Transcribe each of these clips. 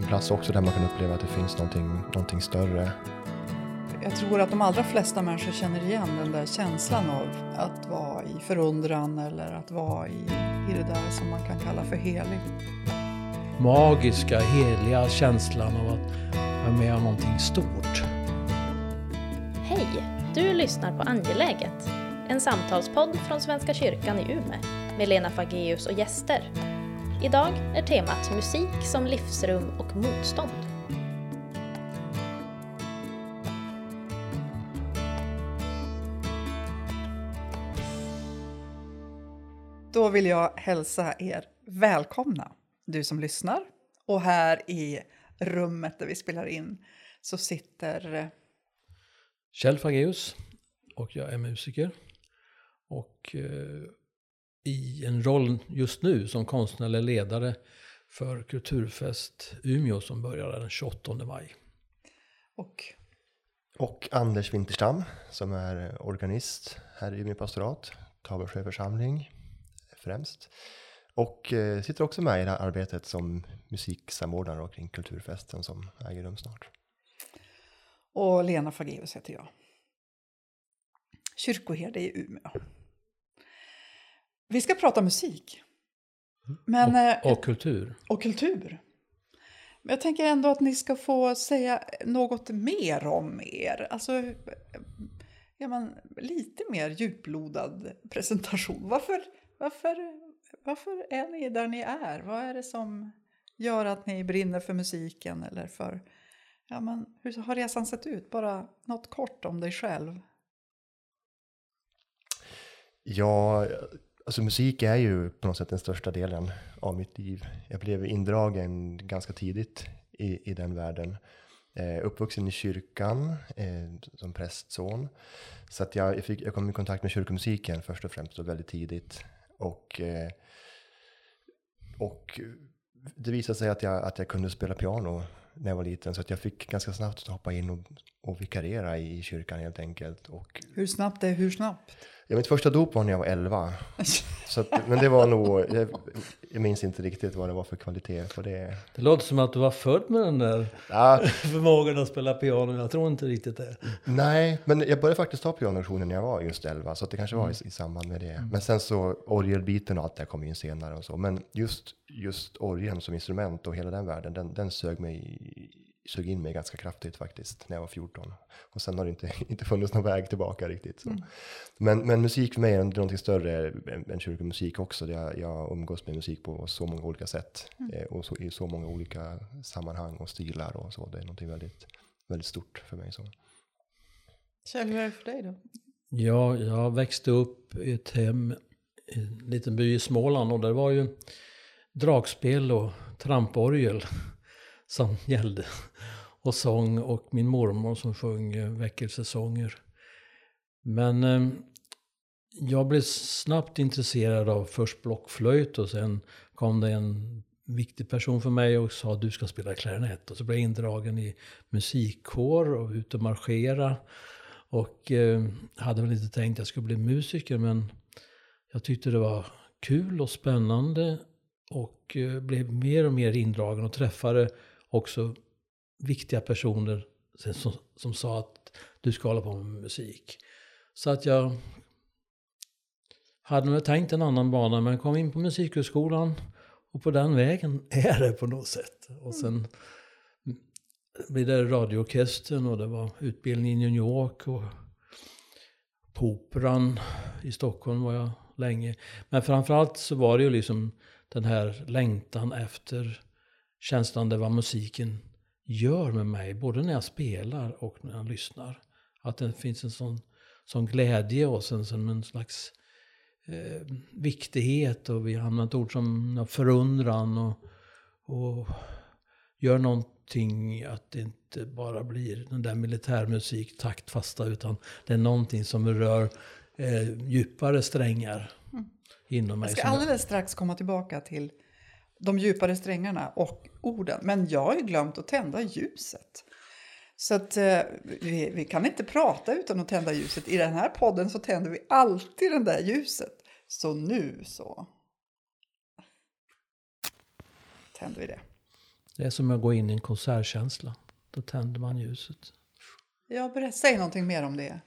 en plats också där man kan uppleva att det finns någonting, någonting större. Jag tror att de allra flesta människor känner igen den där känslan av att vara i förundran eller att vara i, i det där som man kan kalla för heligt. Magiska, heliga känslan av att vara med om någonting stort. Hej! Du lyssnar på Angeläget, en samtalspodd från Svenska kyrkan i Umeå med Lena Fageus och gäster. Idag är temat musik som livsrum och motstånd. Då vill jag hälsa er välkomna, du som lyssnar. Och här i rummet där vi spelar in så sitter Kjell Fageus och jag är musiker. Och eh, i en roll just nu som konstnärlig ledare för Kulturfest Umeå som börjar den 28 maj. och Och Anders Winterstam som är organist här i Umeå pastorat, Tavelsjö församling främst. Och eh, sitter också med i det här arbetet som musiksamordnare kring Kulturfesten som äger rum snart. Och Lena Fageus heter jag. Kyrkoherde i Umeå. Vi ska prata musik. Men, eh, Och, och kultur. och kultur. Men jag tänker ändå att ni ska få säga något mer om er. Alltså, ja, men, lite mer djuplodad presentation. Varför, varför, varför är ni där ni är? Vad är det som gör att ni brinner för musiken? Eller för, ja, men, hur har resan sett ut? Bara något kort om dig själv. Ja, alltså musik är ju på något sätt den största delen av mitt liv. Jag blev indragen ganska tidigt i, i den världen. Eh, uppvuxen i kyrkan eh, som prästson. Så att jag, jag, fick, jag kom i kontakt med kyrkomusiken först och främst och väldigt tidigt. Och, eh, och det visade sig att jag, att jag kunde spela piano när jag var liten. Så att jag fick ganska snabbt hoppa in och, och vikariera i kyrkan helt enkelt. Och Hur snabbt är hur snabbt? Ja, mitt första dop var när jag var 11. Så att, men det var nog, jag, jag minns inte riktigt vad det var för kvalitet på det. Det låter som att du var född med den där Ja, förmågan att spela piano. Jag tror inte riktigt det. nej, men jag började faktiskt ta pianolektioner när jag var just 11, så det kanske var i, i samband med det. Men sen så orgelbiten och allt det kom in senare och så. Men just, just orgeln som instrument och hela den världen, den, den sög mig sög in mig ganska kraftigt faktiskt när jag var 14. Och sen har det inte, inte funnits någon väg tillbaka riktigt. Så. Men, men musik för mig är någonting större än, än kyrkomusik också. Jag, jag umgås med musik på så många olika sätt. Eh, och så, i så många olika sammanhang och stilar och så. Det är någonting väldigt, väldigt stort för mig. Så. Kjell, hur är det för dig då? Ja, jag växte upp i ett hem i en liten by i Småland och där var ju dragspel och tramporgel som gällde. Och sång och min mormor som sjöng eh, väckelsesånger. Men eh, jag blev snabbt intresserad av först blockflöjt och sen kom det en viktig person för mig och sa du ska spela klarinett. Och så blev jag indragen i musikkår och ut och marschera. Och eh, hade väl inte tänkt att jag skulle bli musiker men jag tyckte det var kul och spännande och eh, blev mer och mer indragen och träffade också viktiga personer som, som sa att du ska hålla på med musik. Så att jag hade nog tänkt en annan bana men kom in på musikhögskolan och på den vägen är det på något sätt. Och sen blev det radioorkestern och det var utbildning i New York och på Operan i Stockholm var jag länge. Men framförallt så var det ju liksom den här längtan efter känslan det vad musiken gör med mig, både när jag spelar och när jag lyssnar. Att det finns en sån, sån glädje och sen som en slags eh, viktighet och vi har använt ord som förundran och, och gör någonting att det inte bara blir den där militärmusik taktfasta utan det är någonting som rör eh, djupare strängar inom mig. Jag ska alldeles strax komma tillbaka till de djupare strängarna och orden. Men jag har ju glömt att tända ljuset. Så att eh, vi, vi kan inte prata utan att tända ljuset. I den här podden så tänder vi alltid det där ljuset. Så nu så tänder vi det. Det är som att gå in i en konsertkänsla. Då tänder man ljuset. Ja, berätta, säg någonting mer om det.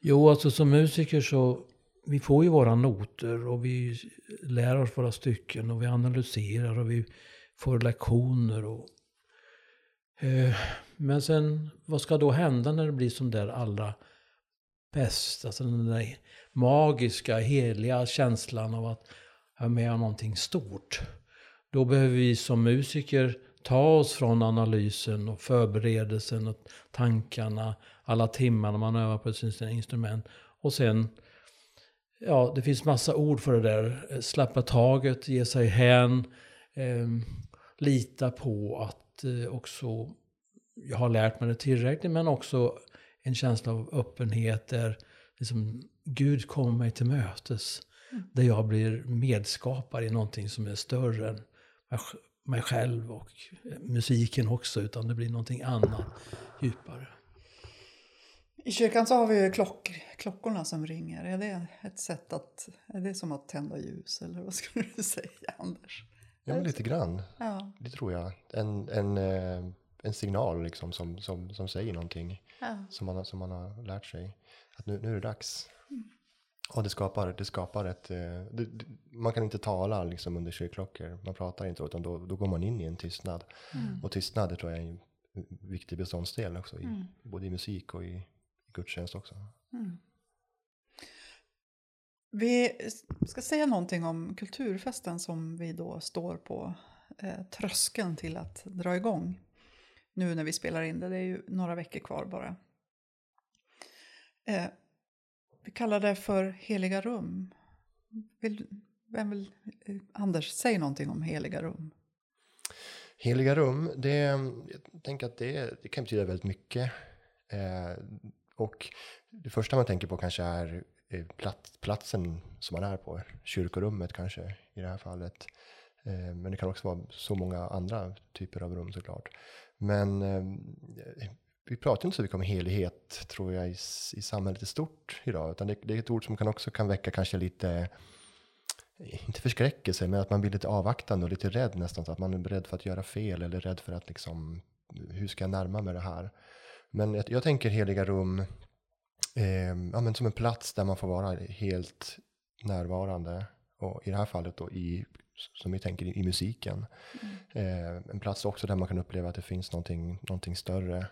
Jo, alltså som musiker så vi får ju våra noter och vi lär oss våra stycken och vi analyserar och vi får lektioner. Och, eh, men sen, vad ska då hända när det blir som där allra bäst? Alltså den där magiska, heliga känslan av att ha med om någonting stort. Då behöver vi som musiker ta oss från analysen och förberedelsen och tankarna, alla timmar man övar på sitt instrument. Och sen, ja, det finns massa ord för det där. Släppa taget, ge sig hän, eh, lita på att eh, också jag har lärt mig det tillräckligt, men också en känsla av öppenhet där liksom, Gud kommer mig till mötes. Mm. Där jag blir medskapare i någonting som är större än mig själv och musiken också, utan det blir någonting annat, djupare. I kyrkan så har vi ju klock, klockorna som ringer. Är det ett sätt att, är det som att tända ljus eller vad skulle du säga Anders? Ja, men lite grann. Ja. Det tror jag. En, en, eh, en signal liksom som, som, som säger någonting ja. som, man, som man har lärt sig. Att nu, nu är det dags. Mm. Och det skapar, det skapar ett... Eh, det, man kan inte tala liksom under kyrkklockor. Man pratar inte utan då, då går man in i en tystnad. Mm. Och tystnad det tror jag är en viktig beståndsdel också. I, mm. Både i musik och i gudstjänst också. Mm. Vi ska säga någonting om kulturfesten som vi då står på eh, tröskeln till att dra igång. Nu när vi spelar in det, det är ju några veckor kvar bara. Eh, vi kallar det för heliga rum. Vill, vem vill, eh, Anders, säg någonting om heliga rum. Heliga rum, det, jag tänker att det, det kan betyda väldigt mycket. Och det första man tänker på kanske är eh, platsen som man är på, kyrkorummet kanske i det här fallet. Eh, men det kan också vara så många andra typer av rum såklart. Men ehm, vi pratar inte så mycket om helighet tror jag i, i samhället i stort idag. Utan det, det, är ett ord som kan också kan väcka kanske lite, eh, inte förskräckelse, men att man blir lite avvaktande och lite rädd nästan. Så att man är rädd för att göra fel eller rädd för att liksom, hur ska jag närma mig det här? Men jag, jag tänker heliga rum eh, ja, men som en plats där man får vara helt närvarande. Och i det här fallet då i, som vi tänker i, i musiken. Mm. Eh, en plats också där man kan uppleva att det finns någonting, någonting större.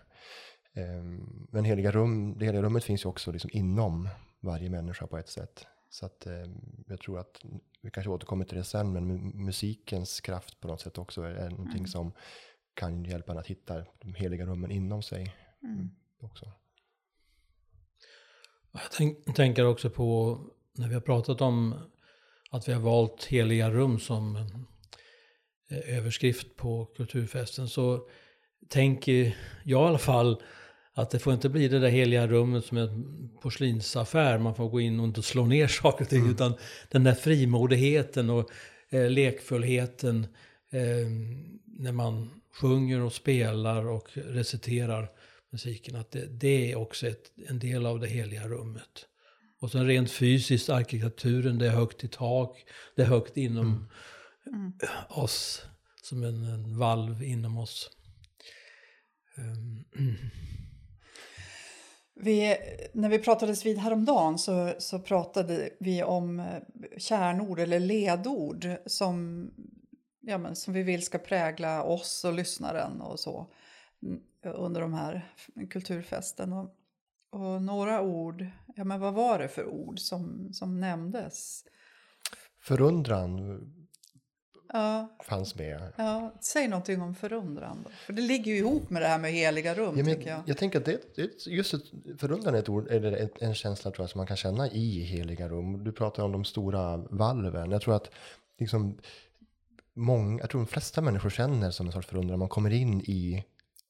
Ehm, men heliga rum, det heliga rummet finns ju också liksom inom varje människa på ett sätt. Så att ehm, jag tror att, vi kanske återkommer till det sen, men musikens kraft på något sätt också är någonting mm. som kan hjälpa en att hitta de heliga rummen inom sig mm. också. Jag tänk, tänker också på, när vi har pratat om att vi har valt heliga rum som eh, överskrift på kulturfesten, så tänker jag i alla fall att det får inte bli det där heliga rummet som en porslinsaffär. Man får gå in och inte slå ner saker och ting. Mm. Utan den där frimodigheten och eh, lekfullheten eh, när man sjunger och spelar och reciterar musiken. Att det, det är också ett, en del av det heliga rummet. Och sen rent fysiskt, arkitekturen, det är högt i tak. Det är högt inom mm. Mm. oss, som en, en valv inom oss. Um, Vi, när vi pratades vid häromdagen så, så pratade vi om eh, kärnord eller ledord som, ja, men, som vi vill ska prägla oss och lyssnaren och så under de här kulturfesten. Och, och några ord, ja men vad var det för ord som, som nämndes? Förundran ja. fanns med. Ja, säg någonting om förundran. Då. För det ligger ju ihop med det här med heliga rum. Ja, men, tycker jag. jag tänker att det, det, just ett, förundran är ett ord, eller en känsla tror jag, som man kan känna i heliga rum. Du pratar om de stora valven. Jag tror att liksom, många, jag tror de flesta människor känner som en sorts förundran. Man kommer in i,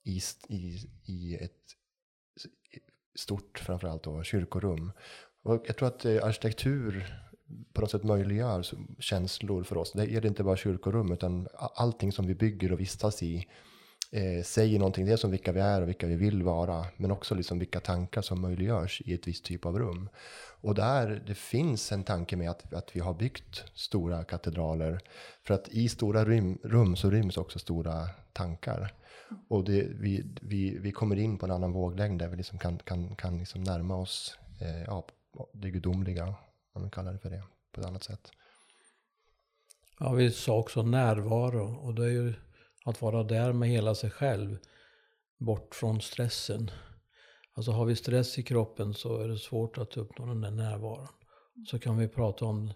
i, i, i ett stort, framförallt då, kyrkorum. Och jag tror att eh, arkitektur på något sätt möjliggör känslor för oss. Det är inte bara kyrkorum utan allting som vi bygger och vistas i eh, säger någonting, dels om vilka vi är och vilka vi vill vara, men också liksom vilka tankar som möjliggörs i ett visst typ av rum. Och där det finns en tanke med att, att vi har byggt stora katedraler, för att i stora rum, rum så ryms också stora tankar. Och det, vi, vi, vi kommer in på en annan våglängd där vi liksom kan, kan, kan liksom närma oss eh, ja, det gudomliga, om vi kallar det för det, på ett annat sätt. Ja, vi sa också närvaro och det är ju att vara där med hela sig själv. Bort från stressen. Alltså har vi stress i kroppen så är det svårt att uppnå den där närvaron. Så kan vi prata om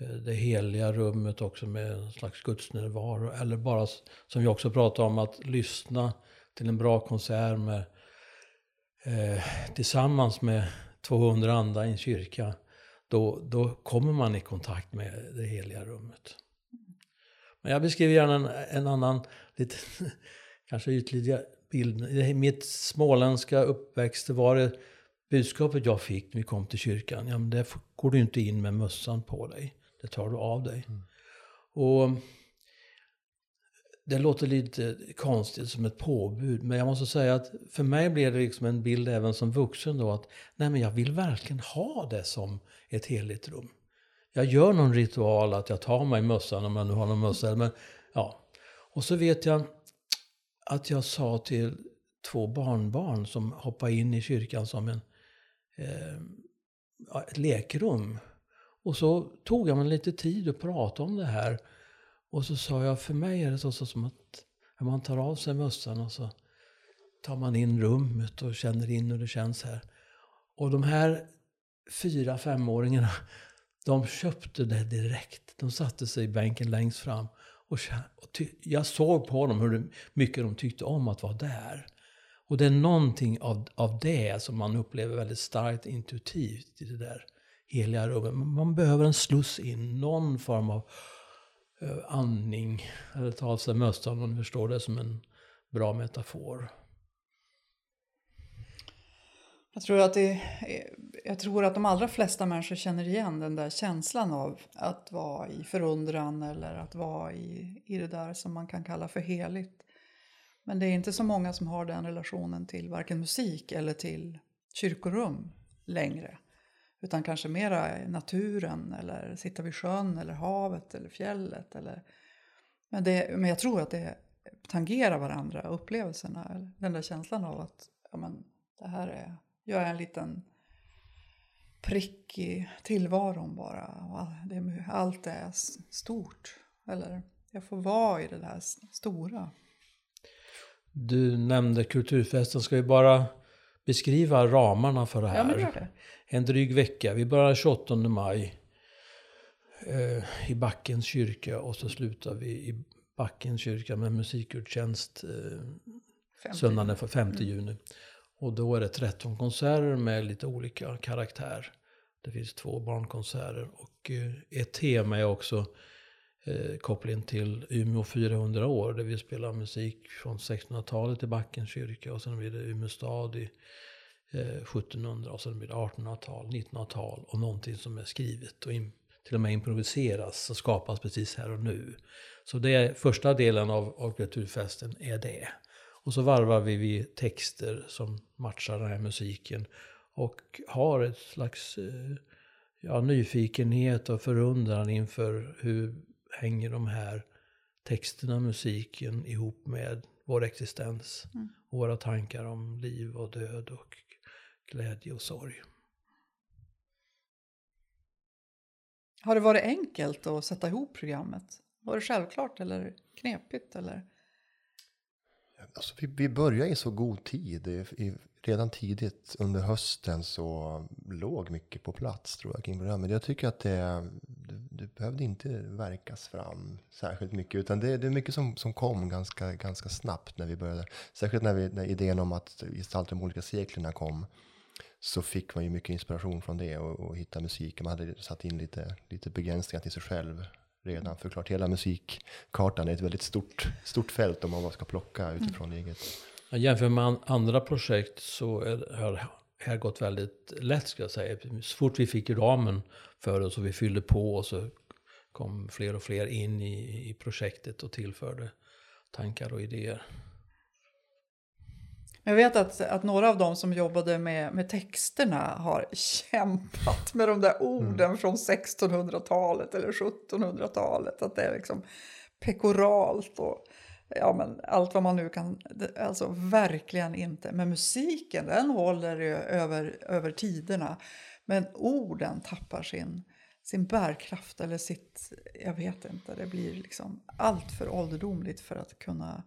eh, det heliga rummet också med en slags gudsnärvaro. Eller bara som vi också pratade om att lyssna till en bra konsert med, eh, tillsammans med 200 andra i en kyrka. Då, då kommer man i kontakt med det heliga rummet. Men jag beskriver gärna en, en annan, lite kanske ytlig bild. I mitt småländska uppväxt var det budskapet jag fick när vi kom till kyrkan. Ja, men det går du inte in med mössan på dig. Det tar du av dig. Mm. Och det låter lite konstigt som ett påbud, men jag måste säga att för mig blev det liksom en bild även som vuxen då att nej men jag vill verkligen ha det som ett heligt rum jag gör någon ritual att jag tar mig mössan om jag nu har någon mössa. Men, ja. Och så vet jag att jag sa till två barnbarn som hoppade in i kyrkan som en, eh, ett lekrum. Och så tog jag mig lite tid att prata om det här. Och så sa jag, för mig är det så, så som att man tar av sig mössan och så tar man in rummet och känner in hur det känns här. Och de här fyra, femåringarna de köpte det direkt. De satte sig i bänken längst fram. Och, jag såg på dem hur mycket de tyckte om att vara där. Och det är någonting av, av det som man upplever väldigt starkt intuitivt i det där heliga rummet. Man behöver en sluss in, någon form av uh, andning. Eller ta av sig mössan om man förstår det som en bra metafor. Jag tror, att det, jag tror att de allra flesta människor känner igen den där känslan av att vara i förundran eller att vara i, i det där som man kan kalla för heligt. Men det är inte så många som har den relationen till varken musik eller till kyrkorum längre. Utan kanske mera naturen eller sitta vid sjön eller havet eller fjället. Eller... Men, det, men jag tror att det tangerar varandra, upplevelserna. Den där känslan av att ja, men, det här är jag är en liten prick i tillvaron bara. allt är stort. Eller jag får vara i det där stora. Du nämnde kulturfesten. Ska vi bara beskriva ramarna för det här? Ja, men gör det. En dryg vecka. Vi börjar 28 maj eh, i Backens kyrka och så slutar vi i Backens kyrka med musikgudstjänst eh, söndagen 5 juni. Och då är det 13 konserter med lite olika karaktär. Det finns två barnkonserter och eh, ett tema är också eh, kopplingen till Umeå 400 år. Där vi spelar musik från 1600-talet i Backens kyrka och sen blir det Umeå stad i eh, 1700 och sen blir det 1800-tal, 1900-tal och någonting som är skrivet och in, till och med improviseras och skapas precis här och nu. Så det är första delen av, av kulturfesten är det. Och så varvar vi vid texter som matchar den här musiken. Och har ett slags eh, ja, nyfikenhet och förundran inför hur hänger de här texterna, musiken ihop med vår existens. Mm. Och våra tankar om liv och död och glädje och sorg. Har det varit enkelt att sätta ihop programmet? Var det självklart eller knepigt? Eller? Alltså, vi, vi började i så god tid. I, redan tidigt under hösten så låg mycket på plats tror jag kring programmet. Jag tycker att det, det, det behövde inte verkas fram särskilt mycket. Utan det, det är mycket som, som kom ganska, ganska snabbt när vi började. Särskilt när, vi, när idén om att gestalta de olika seklerna kom. Så fick man ju mycket inspiration från det och, och hitta musik. Man hade satt in lite, lite begränsningar till sig själv redan. För klart, hela musikkartan är ett väldigt stort, stort fält om man bara ska plocka utifrån mm. eget. Ja, jämfört med andra projekt så har det här gått väldigt lätt ska jag säga. Så fort vi fick ramen för oss och vi fyllde på och så kom fler och fler in i, i projektet och tillförde tankar och idéer. Jag vet att, att några av dem som jobbade med, med texterna har kämpat med de där orden mm. från 1600-talet eller 1700-talet. Att det är liksom pekoralt och ja, men allt vad man nu kan. Alltså verkligen inte. Men musiken den håller ju över, över tiderna. Men orden tappar sin, sin bärkraft eller sitt, jag vet inte, det blir liksom allt för ålderdomligt för att kunna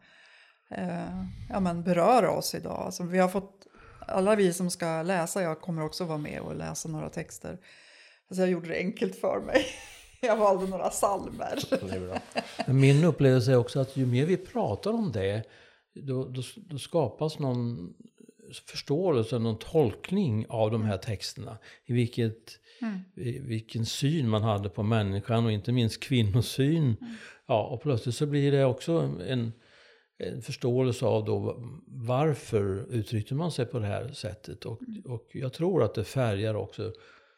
eh, ja, men beröra oss idag. Alltså, vi har fått, alla vi som ska läsa, jag kommer också vara med och läsa några texter. Alltså, jag gjorde det enkelt för mig. Jag valde några salmer. Min upplevelse är också att ju mer vi pratar om det, då, då, då skapas någon förståelse, någon tolkning av de här texterna. I vilket, mm. i, vilken syn man hade på människan och inte minst kvinnosyn. Mm. Ja, och plötsligt så blir det också en, en förståelse av då varför uttryckte man sig på det här sättet. Och, mm. och jag tror att det färgar också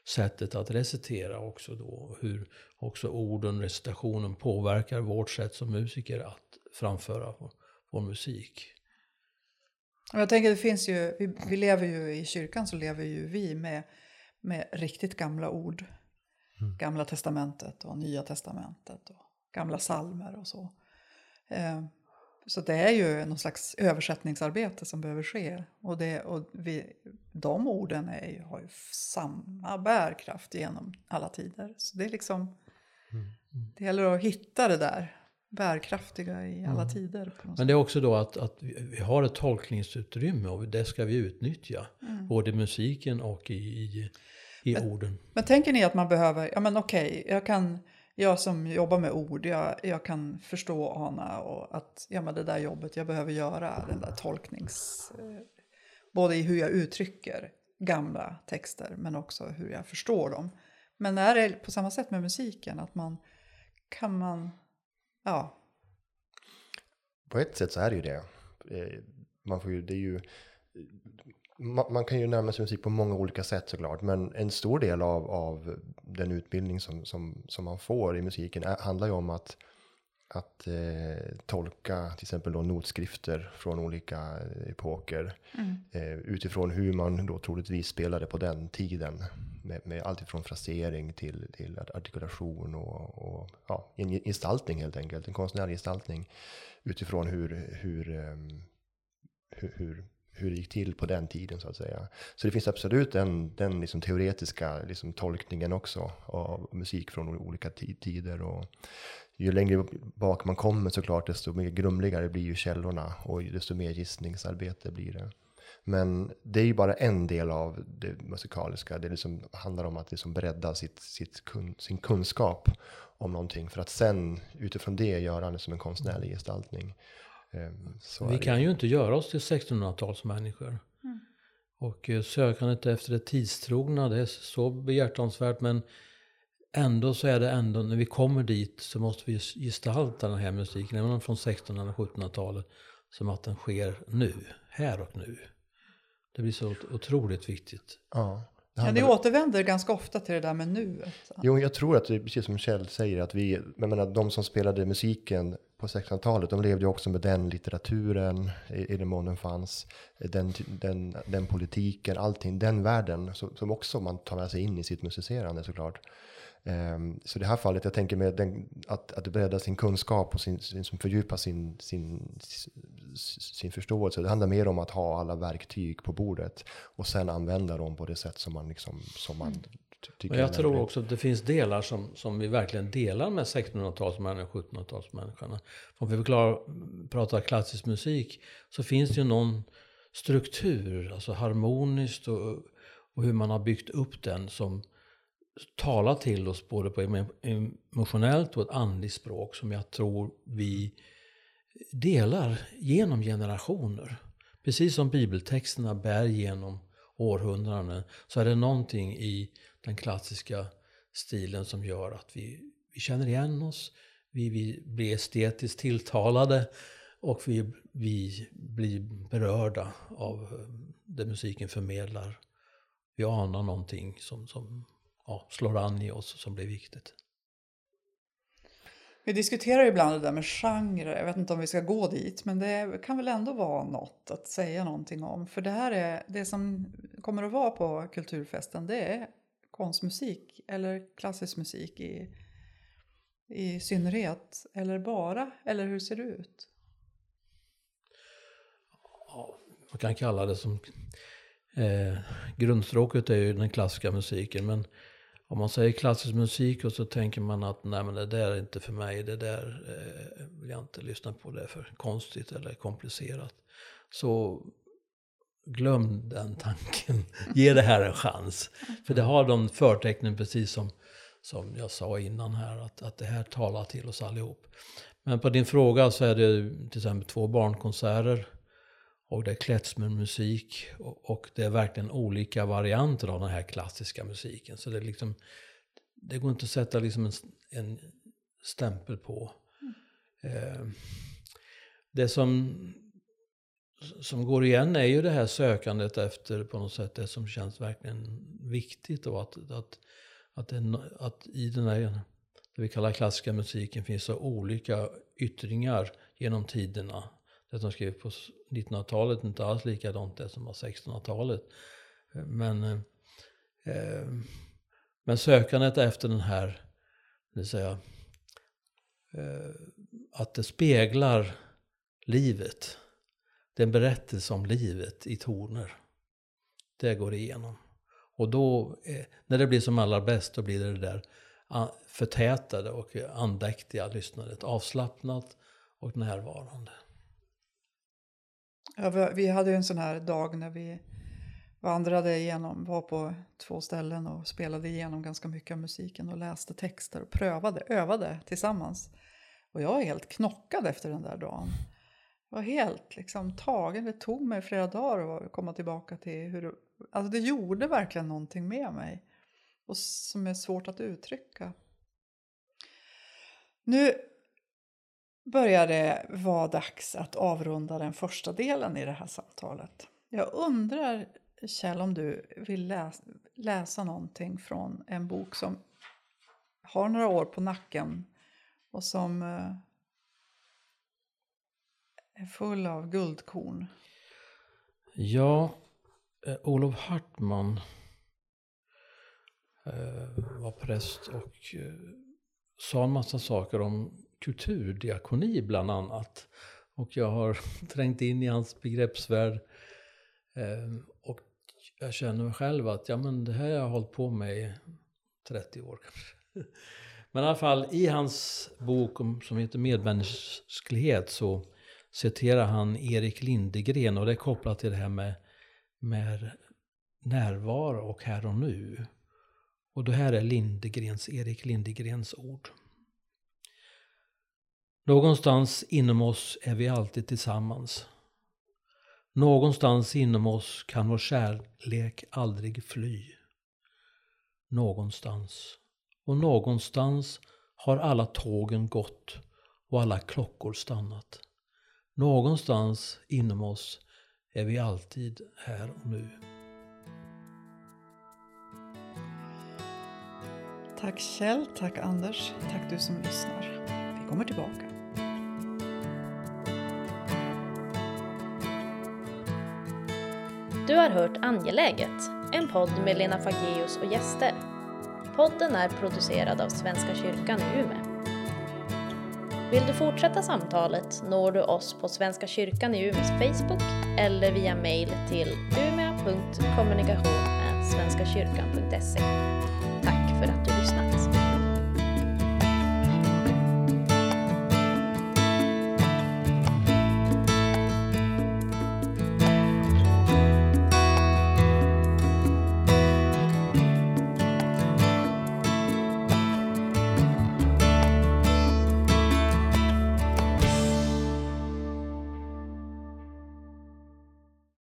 sättet att recitera också då. Hur också orden, recitationen påverkar vårt sätt som musiker att framföra vår, vår musik. Jag tänker det finns ju, vi, vi, lever ju i kyrkan så lever ju vi med, med riktigt gamla ord. Mm. Gamla testamentet och nya testamentet och gamla salmer och så. Eh, så det är ju någon slags översättningsarbete som behöver ske. Och, det, och vi, de orden är ju, har ju samma bärkraft genom alla tider. Så det är liksom, mm. det gäller att hitta det där bärkraftiga i alla mm. tider. Men det är också då att, att vi har ett tolkningsutrymme och det ska vi utnyttja. Mm. Både i musiken och i, i, i men, orden. Men tänker ni att man behöver, ja men okej, jag kan jag som jobbar med ord, jag, jag kan förstå och ana och att ja, men det där jobbet jag behöver göra, den där tolknings... Eh, både i hur jag uttrycker gamla texter men också hur jag förstår dem. Men är det på samma sätt med musiken? Att man kan man... Ja. På ett sätt så är det ju det. Eh, man får ju, det är ju man, kan ju närma sig musik på många olika sätt såklart, men en stor del av, av den utbildning som, som, som man får i musiken är, handlar ju om att, att eh, tolka till exempel då notskrifter från olika epoker mm. eh, utifrån hur man då troligtvis spelade på den tiden. Med, med allt ifrån frasering till, till artikulation och, och ja, en gestaltning helt enkelt, en konstnärlig gestaltning utifrån hur, hur, um, hur, hur hur det gick till på den tiden så att säga. Så det finns absolut den, den liksom teoretiska liksom tolkningen också av musik från olika tider. Och ju längre bak man kommer såklart, desto mer grumligare blir ju källorna och desto mer gissningsarbete blir det. Men det är ju bara en del av det musikaliska. Det liksom handlar om att liksom bredda sitt, sitt kun, sin kunskap om någonting för att sen utifrån det göra det som en konstnärlig gestaltning. Ehm, vi kan ju inte göra oss till 1600-talsmänniskor. Mm. Och eh, sökandet efter det tidstrogna, det är så behjärtansvärt men ändå så är det ändå, när vi kommer dit så måste vi gestalta den här musiken, även från 1600 eller 1700-talet, som att den sker nu, här och nu. Det blir så otroligt viktigt. Ja. Ja, ni återvänder ganska ofta till det där med nuet. Jo, jag tror att det är precis som Kjell säger, att vi, jag menar, de som spelade musiken på 1600-talet, de levde ju också med den litteraturen, i, i den mån den fanns, den, den, den politiken, allting, den världen, Som som också man tar med sig in i sitt musicerande såklart. Um, så i det här fallet, jag tänker med den, att, att bredda sin kunskap och sin, sin, fördjupa sin, sin, sin förståelse. Det handlar mer om att ha alla verktyg på bordet och sen använda dem på det sätt som man, liksom, som man mm tycker Jag tror också att det finns delar som, som vi verkligen delar med 1600-talsmänniskan och 1700-talsmänniskorna. Om vi förklarar, pratar klassisk musik så finns det ju någon struktur, alltså harmoniskt och, och hur man har byggt upp den som talar till oss både på emotionellt och ett andligt språk som jag tror vi delar genom generationer. Precis som bibeltexterna bär genom århundraden så är det någonting i den klassiska stilen som gör att vi, vi känner igen oss, vi, vi blir estetiskt tilltalade och vi, vi blir berörda av eh, det musiken förmedlar. Vi anar någonting som, som ja, slår an i oss och som blir viktigt. Vi diskuterar ibland det där med genre. Jag vet inte om vi ska gå dit, men det kan väl ändå vara något att säga någonting om. För det här är det som kommer att vara på kulturfesten. Det är konstmusik eller klassisk musik i, i synnerhet. Eller bara, eller hur ser det ut? Ja, man kan kalla det som... Eh, grundstråket är ju den klassiska musiken, men om man säger klassisk musik och så tänker man att nej men det där är inte för mig, det där eh, vill jag inte lyssna på, det är för konstigt eller komplicerat. Så glöm den tanken, ge det här en chans. För det har de förtecknen precis som, som jag sa innan här, att, att det här talar till oss allihop. Men på din fråga så är det till exempel två barnkonserter och det är klezmermusik och, och det är verkligen olika varianter av den här klassiska musiken. Så det, är liksom, det går inte att sätta liksom en, en stämpel på. Mm. Eh, det som, som går igen är ju det här sökandet efter på något sätt det som känns verkligen viktigt. Och att, att, att, det, att i den här, det vi kallar klassiska musiken finns så olika yttringar genom tiderna det som skrevs på 1900-talet är inte alls likadant det som var 1600-talet. Men, eh, men sökandet efter den här, det vill säga, eh, att det speglar livet. Det är en berättelse om livet i toner. Det går igenom. Och då, eh, när det blir som allra bäst, då blir det det där ah, förtätade och andäktiga lyssnandet. Avslappnat och närvarande. Ja, vi hade ju en sån här dag när vi vandrade igenom, var på två ställen och spelade igenom ganska mycket av musiken och läste texter och prövade, övade tillsammans. Och jag var helt knockad efter den där dagen. Var helt liksom tagen. Det tog mig flera dagar att komma tillbaka till hur det, alltså det gjorde verkligen någonting med mig. Och som är svårt att uttrycka. Nu börjar det vara dags att avrunda den första delen i det här samtalet. Jag undrar, Kjell, om du vill läsa, läsa någonting från en bok som har några år på nacken och som eh, är full av guldkorn. Ja, eh, Olof Hartman eh, var präst och eh, sa en massa saker om kulturdiakoni bland annat. Och jag har trängt in i hans begreppsvärld. Eh, och jag känner själv att ja, men det här har jag hållit på med i 30 år kanske. Men i alla fall i hans bok som heter Medmänsklighet så citerar han Erik Lindegren och det är kopplat till det här med, med närvaro och här och nu. Och det här är Lindegrens, Erik Lindegrens ord. Någonstans inom oss är vi alltid tillsammans. Någonstans inom oss kan vår kärlek aldrig fly. Någonstans. Och någonstans har alla tågen gått och alla klockor stannat. Någonstans inom oss är vi alltid här och nu. Tack Kjell, tack Anders, tack du som lyssnar. Vi kommer tillbaka. Du har hört Angeläget, en podd med Lena Fageus och gäster. Podden är producerad av Svenska kyrkan i Umeå. Vill du fortsätta samtalet når du oss på Svenska kyrkan i Umeås Facebook eller via mail till umea.kommunikation.svenskakyrkan.se.